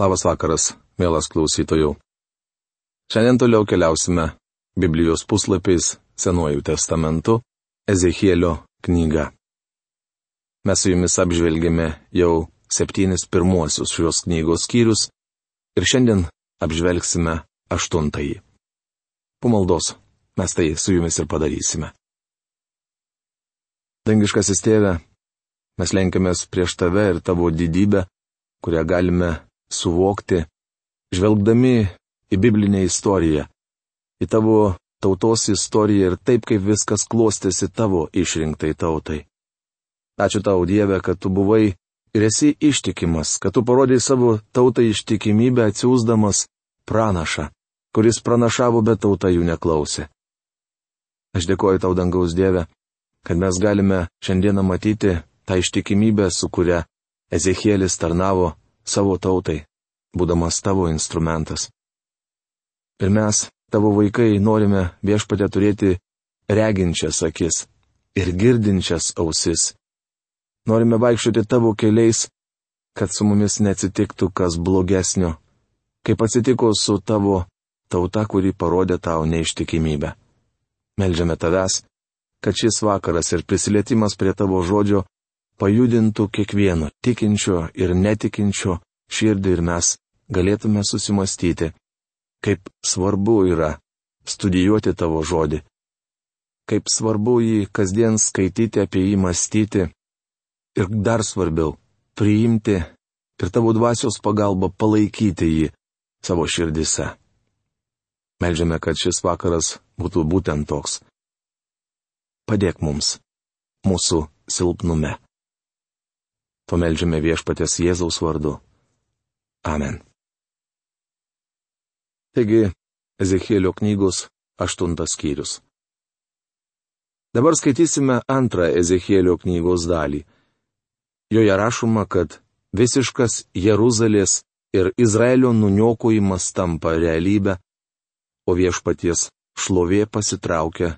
Labas vakaras, mielas klausytojų. Šiandien toliau keliausime Biblijos puslapiais Senuoju testamentu Ezechielio knyga. Mes su jumis apžvelgėme jau septynis pirmuosius šios knygos skyrius ir šiandien apžvelgsime aštuntąjį. Pumaldos mes tai su jumis ir padarysime. Dangiškasis tėve, mes lenkiamės prieš tave ir tavo didybę, kurią galime suvokti, žvelgdami į biblinę istoriją, į tavo tautos istoriją ir taip, kaip viskas klostėsi tavo išrinktai tautai. Ačiū tau, Dieve, kad tu buvai ir esi ištikimas, kad tu parodai savo tautai ištikimybę atsiūsdamas pranašą, kuris pranašavo, bet tauta jų neklausė. Aš dėkoju tau, dangaus Dieve, kad mes galime šiandieną matyti tą ištikimybę, su kuria Ezekielis tarnavo savo tautai, būdamas tavo instrumentas. Ir mes, tavo vaikai, norime viešpatę turėti reginčias akis ir girdinčias ausis. Norime vaikščioti tavo keliais, kad su mumis neatsitiktų kas blogesnio, kaip atsitiko su tavo tauta, kuri parodė tau neištikimybę. Meldžiame tavęs, kad šis vakaras ir prisilietimas prie tavo žodžio pajudintų kiekvieno tikinčio ir netikinčio širdį ir mes galėtume susimastyti, kaip svarbu yra studijuoti tavo žodį, kaip svarbu jį kasdien skaityti apie jį mąstyti ir dar svarbiau - priimti ir tavo dvasios pagalba palaikyti jį savo širdise. Meldžiame, kad šis vakaras būtų būtent toks. Padėk mums mūsų silpnume. Pameldžiame viešpatės Jėzaus vardu. Amen. Taigi, Ezekėlio knygos aštuntas skyrius. Dabar skaitysime antrą Ezekėlio knygos dalį. Joje rašoma, kad visiškas Jeruzalės ir Izraelio nuniokojimas tampa realybę, o viešpaties šlovė pasitraukia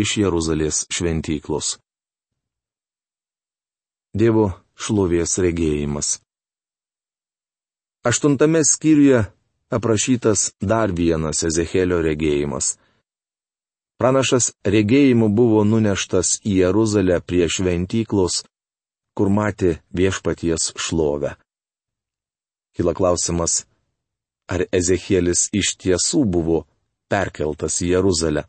iš Jeruzalės šventyklos. Dievo šlovės regėjimas. Aštuntame skyriuje aprašytas dar vienas Ezekėlio regėjimas. Pranašas regėjimu buvo nuneštas į Jeruzalę prie šventyklos, kur matė viešpaties šlovę. Kila klausimas, ar Ezekėlis iš tiesų buvo perkeltas į Jeruzalę.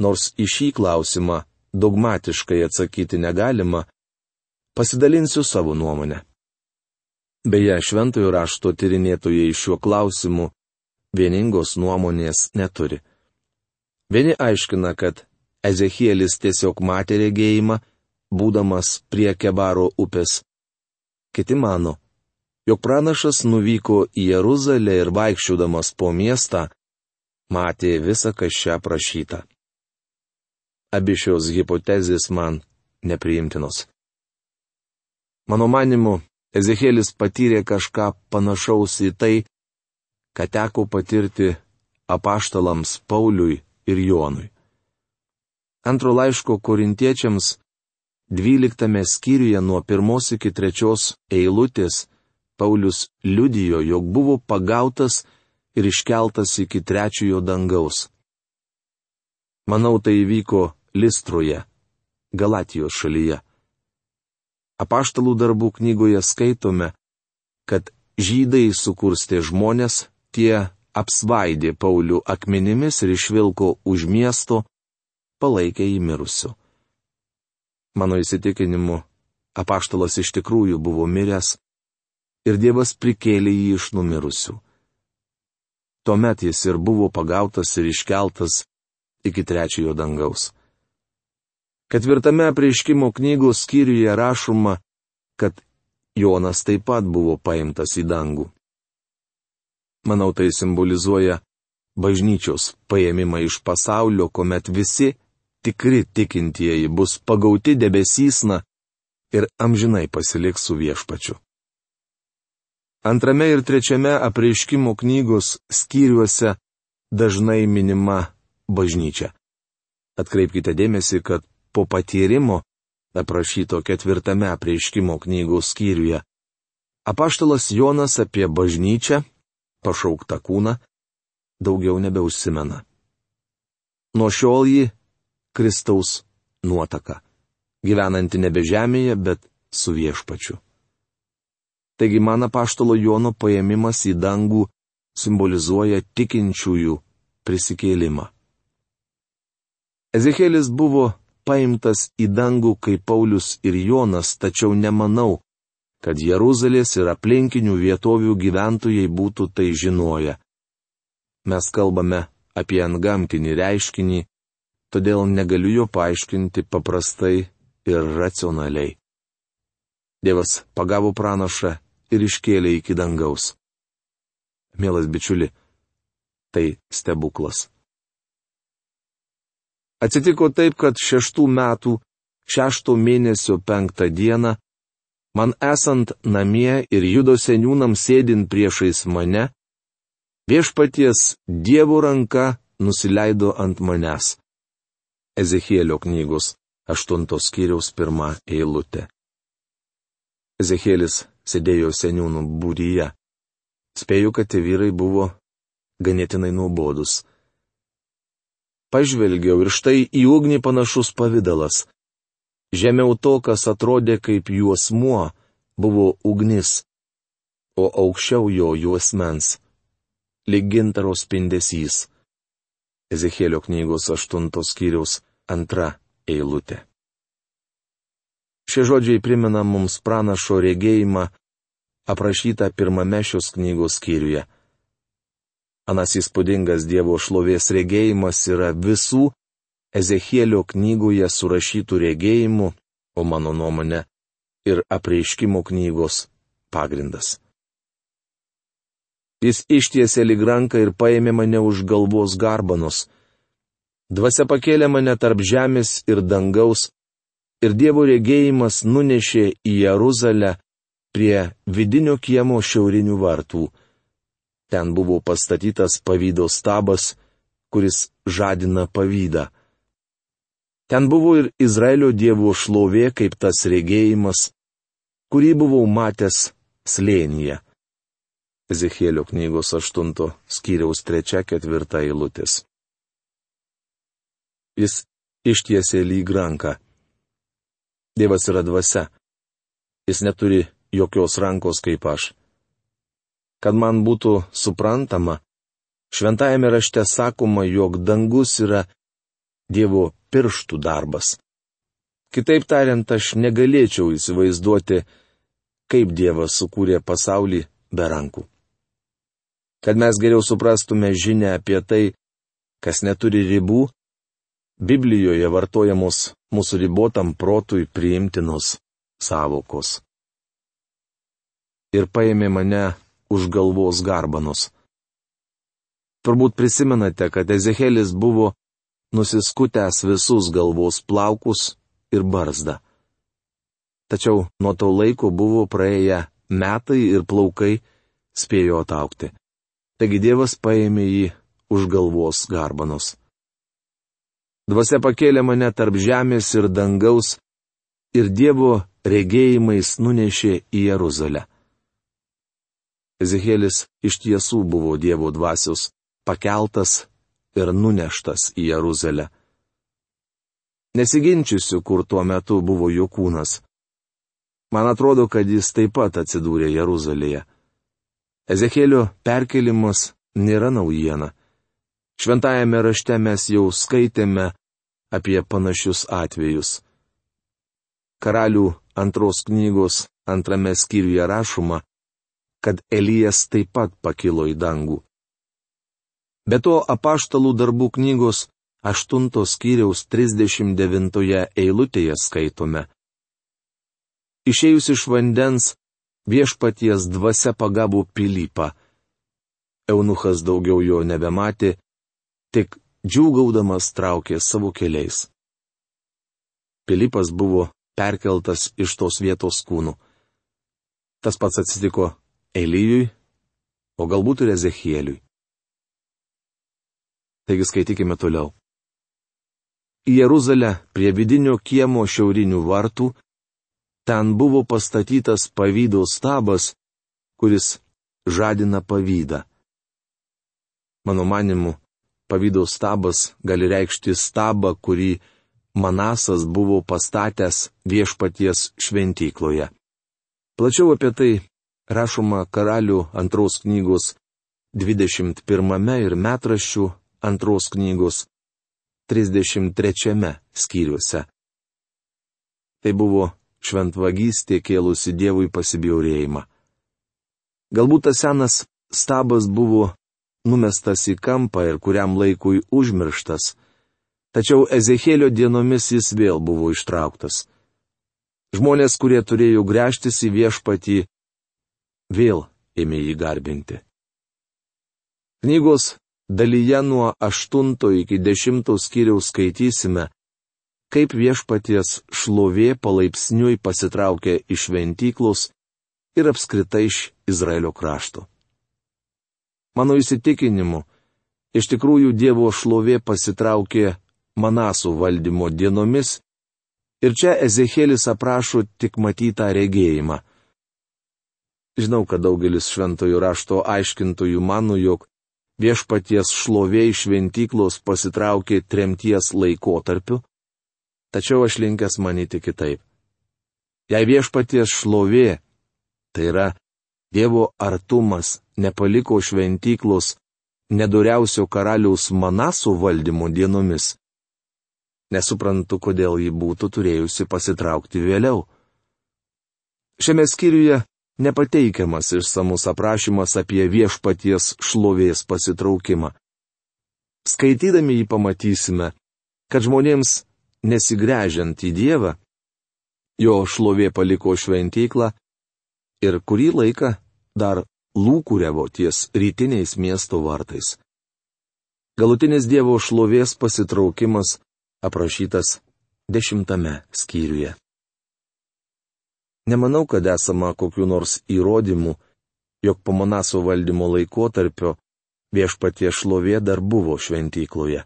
Nors į šį klausimą dogmatiškai atsakyti negalima, pasidalinsiu savo nuomonę. Beje, šventojo rašto tyrinėtojai šiuo klausimu vieningos nuomonės neturi. Vieni aiškina, kad Ezekielis tiesiog matė regėjimą, būdamas prie Kebaro upės. Kiti mano, jog pranašas nuvyko į Jeruzalę ir vaikščiodamas po miestą, matė visą, kas čia prašyta. Abi šios hipotezės man nepriimtinos. Mano manimu, Ezekėlis patyrė kažką panašaus į tai, ką teko patirti apaštalams Pauliui ir Jonui. Antro laiško korintiečiams 12 skyriuje nuo pirmos iki trečios eilutės Paulius liudijo, jog buvo pagautas ir iškeltas iki trečiojo dangaus. Manau, tai įvyko Listroje, Galatijos šalyje. Apaštalų darbų knygoje skaitome, kad žydai sukurstė žmonės, tie apsvaidė Paulių akmenimis ir išvilko už miesto, palaikė į mirusių. Mano įsitikinimu, apaštalas iš tikrųjų buvo miręs ir Dievas prikėlė jį iš numirusių. Tuomet jis ir buvo pagautas ir iškeltas iki trečiojo dangaus. Ketvirtame prieškimo knygos skyriuje rašoma, kad Jonas taip pat buvo paimtas į dangų. Manau, tai simbolizuoja bažnyčios paėmimą iš pasaulio, kuomet visi tikri tikintieji bus pagauti debesysna ir amžinai pasiliks su viešpačiu. Antrame ir trečiame apreiškimo knygos skyriuose dažnai minima bažnyčia. Atkreipkite dėmesį, kad po patyrimo, aprašyto ketvirtame prieškimo knygų skyriuje, Apaštalas Jonas apie bažnyčią, pašauktą kūną, daugiau nebeužsimena. Nuo šiol ji Kristaus nuotaka, gyvenanti nebe žemėje, bet su viešpačiu. Taigi man apaštalo Jono paėmimas į dangų simbolizuoja tikinčiųjų prisikėlimą. Ezekėlis buvo paimtas į dangų kaip Paulius ir Jonas, tačiau nemanau, kad Jeruzalės ir aplinkinių vietovių gyventojai būtų tai žinoję. Mes kalbame apie antgamtinį reiškinį, todėl negaliu jo paaiškinti paprastai ir racionaliai. Dievas pagavo pranašą ir iškėlė iki dangaus. Mielas bičiuli, tai stebuklas. Atsitiko taip, kad šeštų metų, šešto mėnesio penktą dieną man esant namie ir judo seniūnams sėdint priešais mane, viešpaties Dievo ranka nusileido ant manęs. Ezechielio knygos aštuntos skyriaus pirmą eilutę. Ezekielis sėdėjo seniūnų būryje. Spėju, kad tie vyrai buvo ganėtinai nuobodus. Pažvelgiau ir štai į ugnį panašus pavydalas. Žemiau to, kas atrodė kaip juosmuo, buvo ugnis, o aukščiau jo juosmens - lyg gintaro spindesys. Ezekėlio knygos aštuntos skyriaus antra eilutė. Šie žodžiai primena mums pranašo regėjimą, aprašytą pirmame šios knygos skyriuje. Anas įspūdingas Dievo šlovės regėjimas yra visų Ezechielio knygoje surašytų regėjimų, o mano nuomonė, ir apreiškimo knygos pagrindas. Jis ištiesė lyg ranką ir paėmė mane už galvos garbanos. Dvasia pakėlė mane tarp žemės ir dangaus, ir Dievo regėjimas nunešė į Jeruzalę prie vidinio kiemo šiaurinių vartų. Ten buvo pastatytas pavydo stabas, kuris žadina pavydą. Ten buvo ir Izraelio dievo šlovė kaip tas regėjimas, kurį buvau matęs slėnyje. Ezekėlio knygos 8 skyriaus 3-4 eilutės. Jis ištiesė lyg ranką. Dievas yra dvasia. Jis neturi jokios rankos kaip aš. Kad man būtų suprantama, šventajame rašte sakoma, jog dangus yra Dievo pirštų darbas. Kitaip tariant, aš negalėčiau įsivaizduoti, kaip Dievas sukūrė pasaulį be rankų. Kad mes geriau suprastume žinę apie tai, kas neturi ribų, Biblijoje vartojamos mūsų ribotam protui priimtinos savokos. Ir paėmė mane už galvos garbanos. Turbūt prisimenate, kad Ezechelis buvo nusiskutęs visus galvos plaukus ir barzdą. Tačiau nuo to laiko buvo praėję metai ir plaukai spėjo ataukti. Taigi Dievas paėmė jį už galvos garbanos. Dvasia pakėlė mane tarp žemės ir dangaus ir Dievo regėjimais nunešė į Jeruzalę. Ezekėlis iš tiesų buvo Dievo dvasios pakeltas ir nuneštas į Jeruzalę. Nesiginčiusiu, kur tuo metu buvo jo kūnas. Man atrodo, kad jis taip pat atsidūrė Jeruzalėje. Ezekėlio perkelimas nėra naujiena. Šventajame rašte mes jau skaitėme apie panašius atvejus. Karalių antros knygos antrame skyriuje rašoma, kad Elijas taip pat pakilo į dangų. Be to apaštalų darbų knygos 8 skyriaus 39 eilutėje skaitome. Išėjus iš vandens, viešpaties dvasia pagavo Pilypą. Eunuchas daugiau jo nebematė, tik džiūgaudamas traukė savo keliais. Pilypas buvo perkeltas iš tos vietos kūnų. Tas pats atsitiko Elyjui, o galbūt ir Ezechieliui. Taigi skaitykime toliau. Į Jeruzalę prie vidinio kiemo šiaurinių vartų, ten buvo pastatytas pavydo stabas, kuris žadina pavydą. Mano manimu, pavydo stabas gali reikšti stabą, kurį Manasas buvo pastatęs viešpaties šventykloje. Plačiau apie tai rašoma karalių antros knygos 21 ir metraščių antros knygos 33 skyriuose. Tai buvo šventvagystė kėlusi Dievui pasibjaurėjimą. Galbūt tas senas stabas buvo numestas į kampą ir kuriam laikui užmirštas, tačiau Ezekėlio dienomis jis vėl buvo ištrauktas. Žmonės, kurie turėjo gręžtis į viešpatį, vėl ėmė jį garbinti. Knygos dalyje nuo 8 iki 10 skyriaus skaitysime, kaip viešpaties šlovė palaipsniui pasitraukė iš ventyklos ir apskritai iš Izraelio krašto. Mano įsitikinimu, iš tikrųjų Dievo šlovė pasitraukė Manasų valdymo dienomis ir čia Ezekėlis aprašo tik matytą regėjimą. Žinau, kad daugelis šventojų rašto aiškintojų mano, jog viešpaties šlovė iš šventyklos pasitraukė tremties laikotarpiu, tačiau aš linkęs manyti kitaip. Jei viešpaties šlovė, tai yra Dievo artumas, nepaliko šventyklos nedoriausio karaliaus Manasų valdymo dienomis, nesuprantu, kodėl ji būtų turėjusi pasitraukti vėliau. Šiame skyriuje nepateikiamas išsamus aprašymas apie viešpaties šlovės pasitraukimą. Skaitydami jį pamatysime, kad žmonėms nesigręžiant į Dievą, jo šlovė paliko šventyklą ir kurį laiką dar lūkuriavo ties rytiniais miesto vartais. Galutinis Dievo šlovės pasitraukimas aprašytas dešimtame skyriuje. Nemanau, kad esama kokiu nors įrodymu, jog po Manaso valdymo laikotarpio viešpatie šlovė dar buvo šventykloje.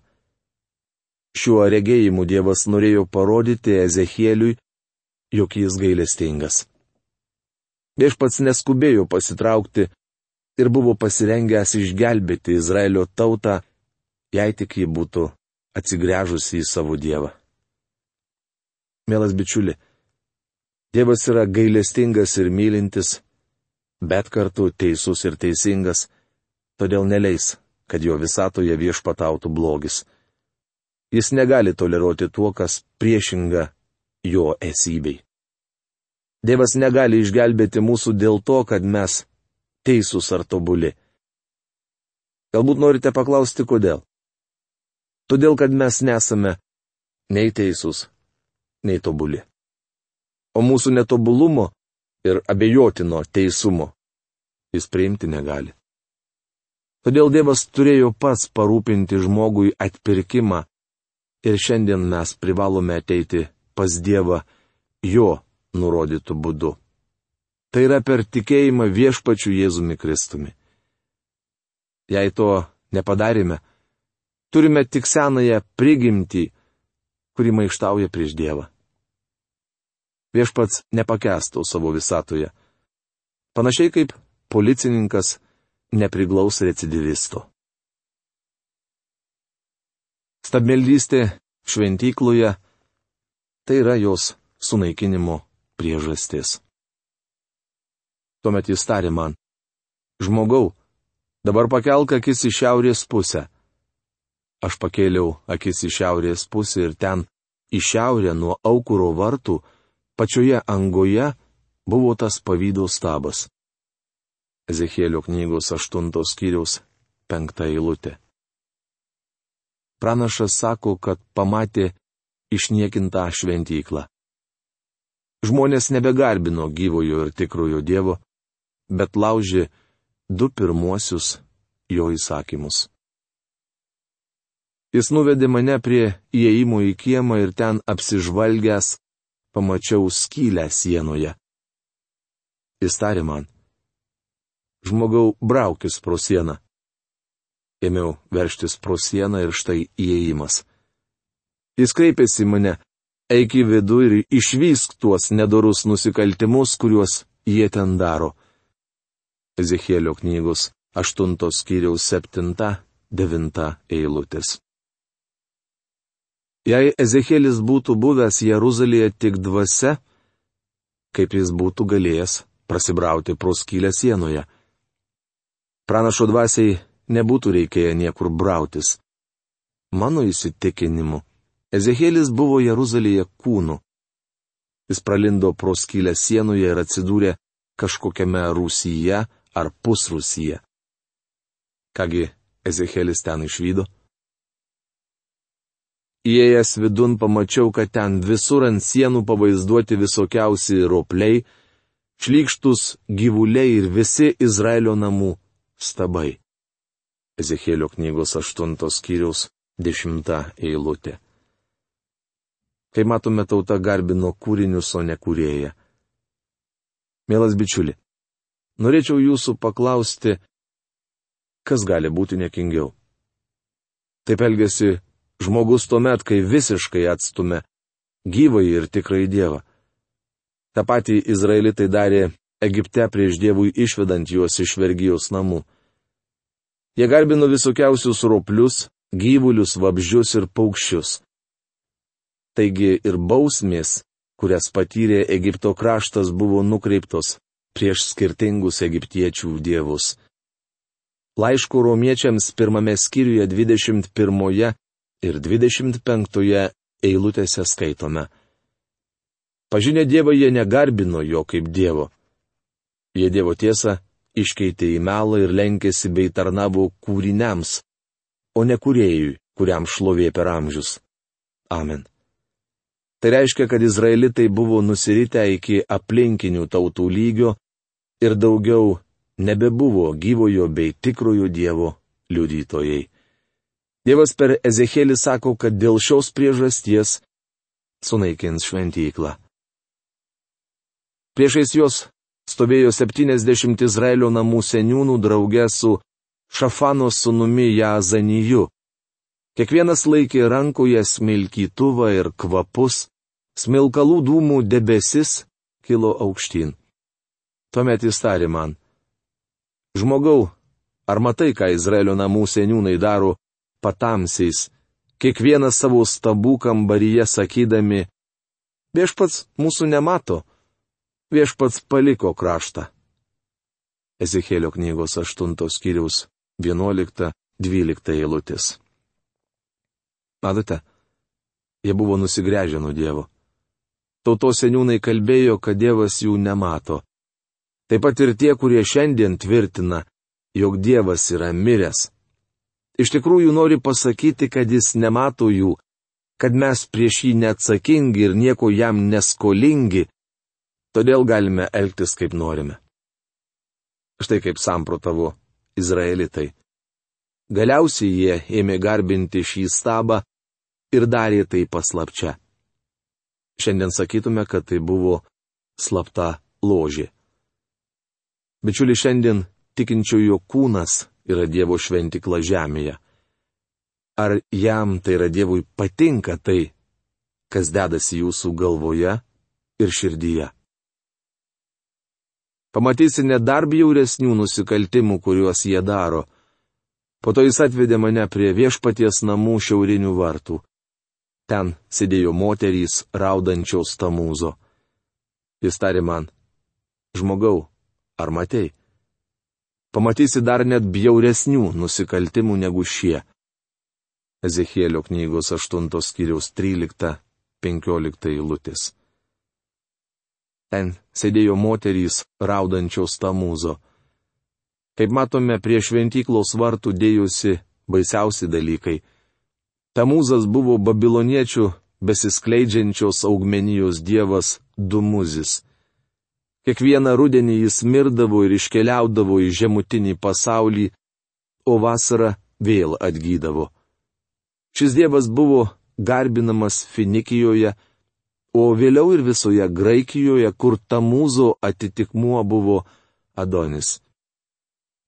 Šiuo regėjimu Dievas norėjo parodyti Ezechieliui, jog jis gailestingas. Viešpats neskubėjo pasitraukti ir buvo pasirengęs išgelbėti Izraelio tautą, jei tik ji būtų atsigręžusi į savo Dievą. Mielas bičiuli, Dievas yra gailestingas ir mylintis, bet kartu teisus ir teisingas, todėl neleis, kad jo visatoje viešpatautų blogis. Jis negali toleruoti tuo, kas priešinga jo esybei. Dievas negali išgelbėti mūsų dėl to, kad mes teisūs ar tobuli. Galbūt norite paklausti, kodėl? Todėl, kad mes nesame nei teisūs, nei tobuli o mūsų netobulumo ir abejotino teisumo jis priimti negali. Todėl Dievas turėjo pats parūpinti žmogui atpirkimą ir šiandien mes privalome ateiti pas Dievą jo nurodytų būdu. Tai yra per tikėjimą viešpačių Jėzumi Kristumi. Jei to nepadarėme, turime tik senąją prigimtį, kuri maištauja prieš Dievą viešpats nepakestų savo visatoje. Panašiai kaip policininkas nepriglaus recidivisto. Stabmeldystė šventykloje - tai yra jos sunaikinimo priežastis. Tuomet jis tarė man, žmogau, dabar pakelk akis į šiaurės pusę. Aš pakėliau akis į šiaurės pusę ir ten, į šiaurę nuo aukuro vartų, pačioje angoje buvo tas pavydo stabas. Ezekėlio knygos 8 skyriaus 5 eilutė. Pranašas sako, kad pamatė išniekintą šventyklą. Žmonės nebegarbino gyvojo ir tikrojo Dievo, bet laužė du pirmuosius jo įsakymus. Jis nuvedė mane prie įėjimo į kiemą ir ten apsižvalgęs pamačiau skylę sienoje. Jis tarė man. Žmogau, braukis pro sieną. Ėmiau verštis pro sieną ir štai įėjimas. Jis kreipėsi mane, eik į vidų ir išvysk tuos nedorus nusikaltimus, kuriuos jie ten daro. Ezechielio knygos 8 skyriaus 7-9 eilutės. Jei Ezekielis būtų buvęs Jeruzalėje tik dvasia, kaip jis būtų galėjęs prasibrauti pro skylę sienoje. Pranašo dvasiai nebūtų reikėję niekur brautis. Mano įsitikinimu, Ezekielis buvo Jeruzalėje kūnu. Jis pralindo pro skylę sienoje ir atsidūrė kažkokiame Rusyje ar pusrusyje. Kągi Ezekielis ten išvydo? Įėjęs vidun pamačiau, kad ten visur ant sienų pavaizduoti visokiausi ropliai, šlykštus gyvuliai ir visi Izraelio namų stabai. Ezekėlio knygos 8 skyriaus 10 eilutė. Kai matome, tauta garbino kūrinius, o ne kūrėją. Mielas bičiuli, norėčiau jūsų paklausti, kas gali būti nekingiau. Taip elgesi žmogus tuomet, kai visiškai atstumė gyvąjį ir tikrai Dievą. Ta pati Izraelitai darė Egipte prieš Dievui išvedant juos iš vergijos namų. Jie garbino visokiausius roplius, gyvulius, vabzdžius ir paukščius. Taigi ir bausmės, kurias patyrė Egipto kraštas, buvo nukreiptos prieš skirtingus egiptiečių dievus. Laiškų romiečiams pirmame skyriuje 21 ir 25 eilutėse skaitome. Pažinę Dievą jie negarbino jo kaip Dievo. Jie Dievo tiesą iškeitė į melą ir lenkėsi bei tarnavo kūriniams, o ne kuriejui, kuriam šlovė per amžius. Amen. Tai reiškia, kad izraelitai buvo nusiritę iki aplinkinių tautų lygio ir daugiau nebebuvo gyvojo bei tikrojo Dievo liudytojai. Dievas per Ezekėlį sako, kad dėl šios priežasties sunaikins šventyklą. Priešais juos stovėjo 70 Izraelio namų seniūnų draugė su Šafano sunumi Jazaniju. Kiekvienas laikė rankoje smilkytuvą ir kvapus, smilkalų dūmų debesis kilo aukštyn. Tuomet jis tarė man. Žmogau, ar matai, ką Izraelio namų seniūnai daro patamsiais, kiekvienas savo stabų kambaryje sakydami, viešpats mūsų nemato, viešpats paliko kraštą. Ezekėlio knygos 8 skyriaus 11-12 eilutės. Matote, jie buvo nusigręžę nuo Dievo. Tautos seniūnai kalbėjo, kad Dievas jų nemato. Taip pat ir tie, kurie šiandien tvirtina, jog Dievas yra miręs, iš tikrųjų nori pasakyti, kad jis nemato jų, kad mes prieš jį neatsakingi ir nieko jam neskolingi, todėl galime elgtis kaip norime. Štai kaip samprotavo Izraelitai. Galiausiai jie ėmė garbinti šį stabą ir darė tai paslapčia. Šiandien sakytume, kad tai buvo slapta ložė. Bičiuli, šiandien tikinčiojo kūnas yra Dievo šventikla žemėje. Ar jam tai yra Dievui patinka tai, kas dedasi jūsų galvoje ir širdyje? Pamatysi nedar bjauresnių nusikaltimų, kuriuos jie daro. Po to jis atvedė mane prie viešpaties namų šiaurinių vartų. Ten sėdėjo moterys raudančios tamūzo. Jis tarė man, žmogau, ar matei? Pamatysi dar net bjauresnių nusikaltimų negu šie. Ezechielio knygos 8 skyriaus 13-15 eilutės. Ten sėdėjo moterys raudančios tamūzo. Kaip matome, prie šventyklos vartų dėjusi baisiausi dalykai. Tamūzas buvo babiloniečių besiskleidžiančios augmenijos dievas Dumuzis. Kiekvieną rudenį jis mirdavo ir iškeliaudavo į žemutinį pasaulį, o vasarą vėl atgydavo. Šis dievas buvo garbinamas Finikijoje, o vėliau ir visoje Graikijoje, kur Tamūzo atitikmuo buvo Adonis.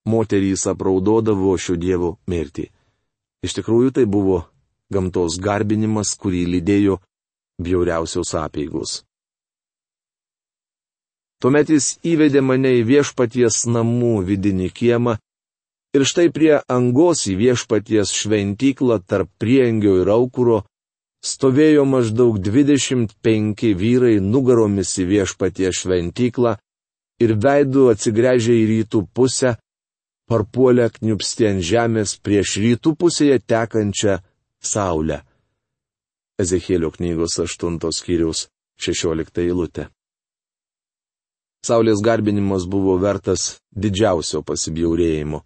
Moterys apraudodavo šio dievo mirtį. Iš tikrųjų tai buvo gamtos garbinimas, kurį lydėjo bjauriausios apėgos. Tuomet jis įvedė mane į viešpaties namų vidinį kiemą ir štai prie angos į viešpaties šventyklą tarp priengio ir aukuro stovėjo maždaug 25 vyrai nugaromis į viešpaties šventyklą ir veidų atsigręžę į rytų pusę, parpuolę kniupsti ant žemės prieš rytų pusėje tekančią saulę. Ezekėlio knygos 8 skyriaus 16 eilutė. Saulės garbinimas buvo vertas didžiausio pasibjaurėjimo.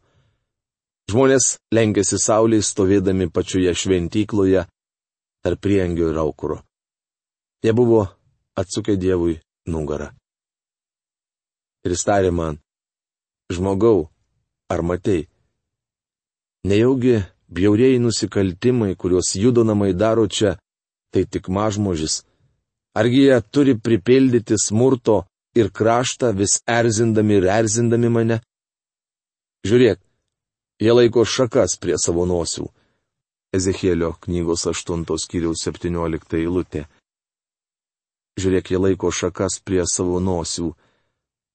Žmonės lenkėsi Saulės stovėdami pačioje šventykloje tarp priengio ir aukuro. Jie buvo atsukę Dievui nugarą. Ir jis tarė man, žmogau, ar matei? Nejaugi bjauriai nusikaltimai, kuriuos judonamai daro čia, tai tik mažmožis. Argi jie turi pripildyti smurto ir kraštą vis erzindami ir erzindami mane? Žiūrėk, jie laiko šakas prie savo nosių. Ezekėlio knygos 8 skyriaus 17 eilutė. Žiūrėk, jie laiko šakas prie savo nosių.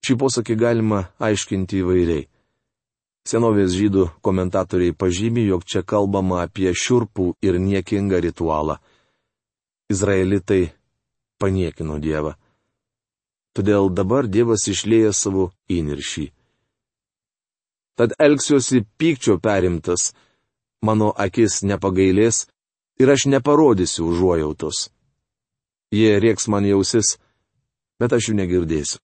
Šį posakį galima aiškinti įvairiai. Senovės žydų komentatoriai pažymi, jog čia kalbama apie šiurpų ir niekingą ritualą. Izraelitai paniekino Dievą todėl dabar Dievas išlėja savo įniršį. Tad elgsiuosi pykčio perimtas, mano akis nepagailės ir aš neparodysiu užuojautos. Jie rieks man jausis, bet aš jų negirdėsiu.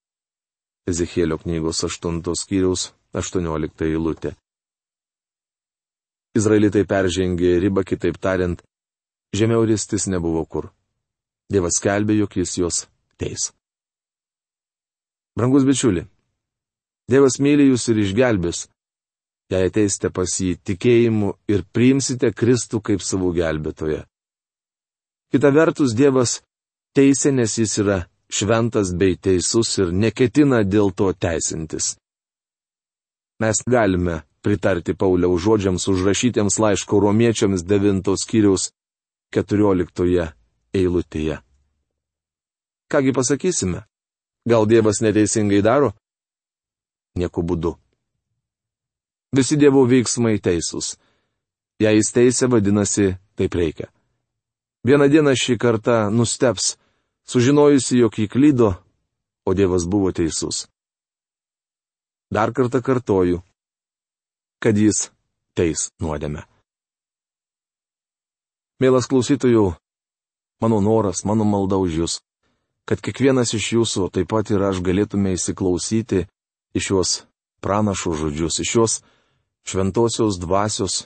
Ezekėlio knygos 8 skyriaus 18 eilutė. Izraelitai peržengė ribą, kitaip tariant, žemiau ristis nebuvo kur. Dievas skelbė, jog jis juos teis. Brangus bičiuli, Dievas myli jūs ir išgelbės, jei ateisite pas jį tikėjimu ir priimsite Kristų kaip savo gelbėtoje. Kita vertus, Dievas teisė, nes jis yra šventas bei teisus ir neketina dėl to teisintis. Mes galime pritarti Pauliaus žodžiams užrašytiems laiško romiečiams 9 skyriaus 14 eilutėje. Kągi pasakysime? Gal Dievas neteisingai daro? Nieku būdu. Visi Dievo veiksmai teisūs. Jei jis teisė, vadinasi, taip reikia. Vieną dieną šį kartą nusteps, sužinojusi, jog jį klydo, o Dievas buvo teisus. Dar kartą kartoju, kad jis teis nuodėme. Mielas klausytojų, mano noras, mano malda už jūs kad kiekvienas iš jūsų, taip pat ir aš, galėtume įsiklausyti iš juos pranašų žodžius, iš juos šventosios dvasios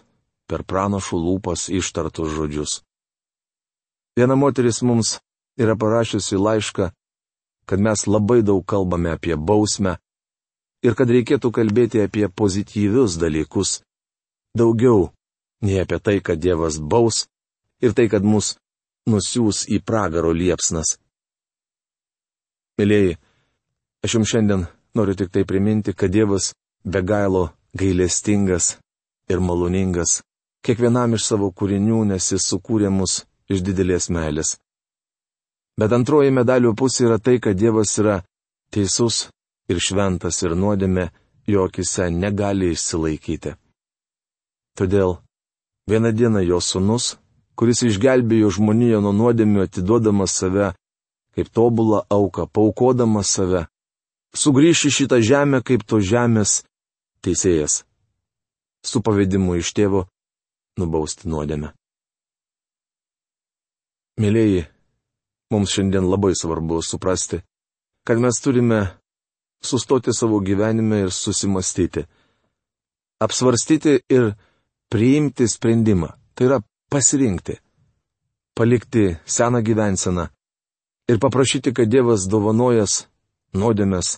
per pranašų lūpas ištartus žodžius. Viena moteris mums yra parašiusi laišką, kad mes labai daug kalbame apie bausmę ir kad reikėtų kalbėti apie pozityvius dalykus, daugiau nei apie tai, kad Dievas baus ir tai, kad mus nusiūs į pragaro liepsnas. Mėlyjeji, aš jums šiandien noriu tik tai priminti, kad Dievas be gailo gailestingas ir maloningas kiekvienam iš savo kūrinių, nes jis sukūrė mus iš didelės meilės. Bet antroji medalio pusė yra tai, kad Dievas yra teisus ir šventas ir nuodėme jo akise negali išsilaikyti. Todėl vieną dieną jo sunus, kuris išgelbėjo žmoniją nuo nuodėmių atiduodamas save kaip tobulą auką, paukodama save, sugrįš į šitą žemę kaip to žemės teisėjas, su pavedimu iš tėvo nubausti nuodėmę. Mėlyjeji, mums šiandien labai svarbu suprasti, kad mes turime sustoti savo gyvenime ir susimastyti, apsvarstyti ir priimti sprendimą, tai yra pasirinkti, palikti seną gyvenseną ir paprašyti, kad Dievas dovanojas nuodėmės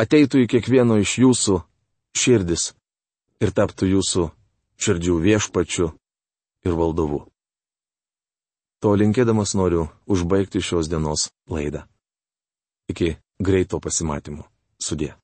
ateitų į kiekvieno iš jūsų širdis ir taptų jūsų širdžių viešpačiu ir valdovu. To linkėdamas noriu užbaigti šios dienos laidą. Iki greito pasimatymo. Sudė.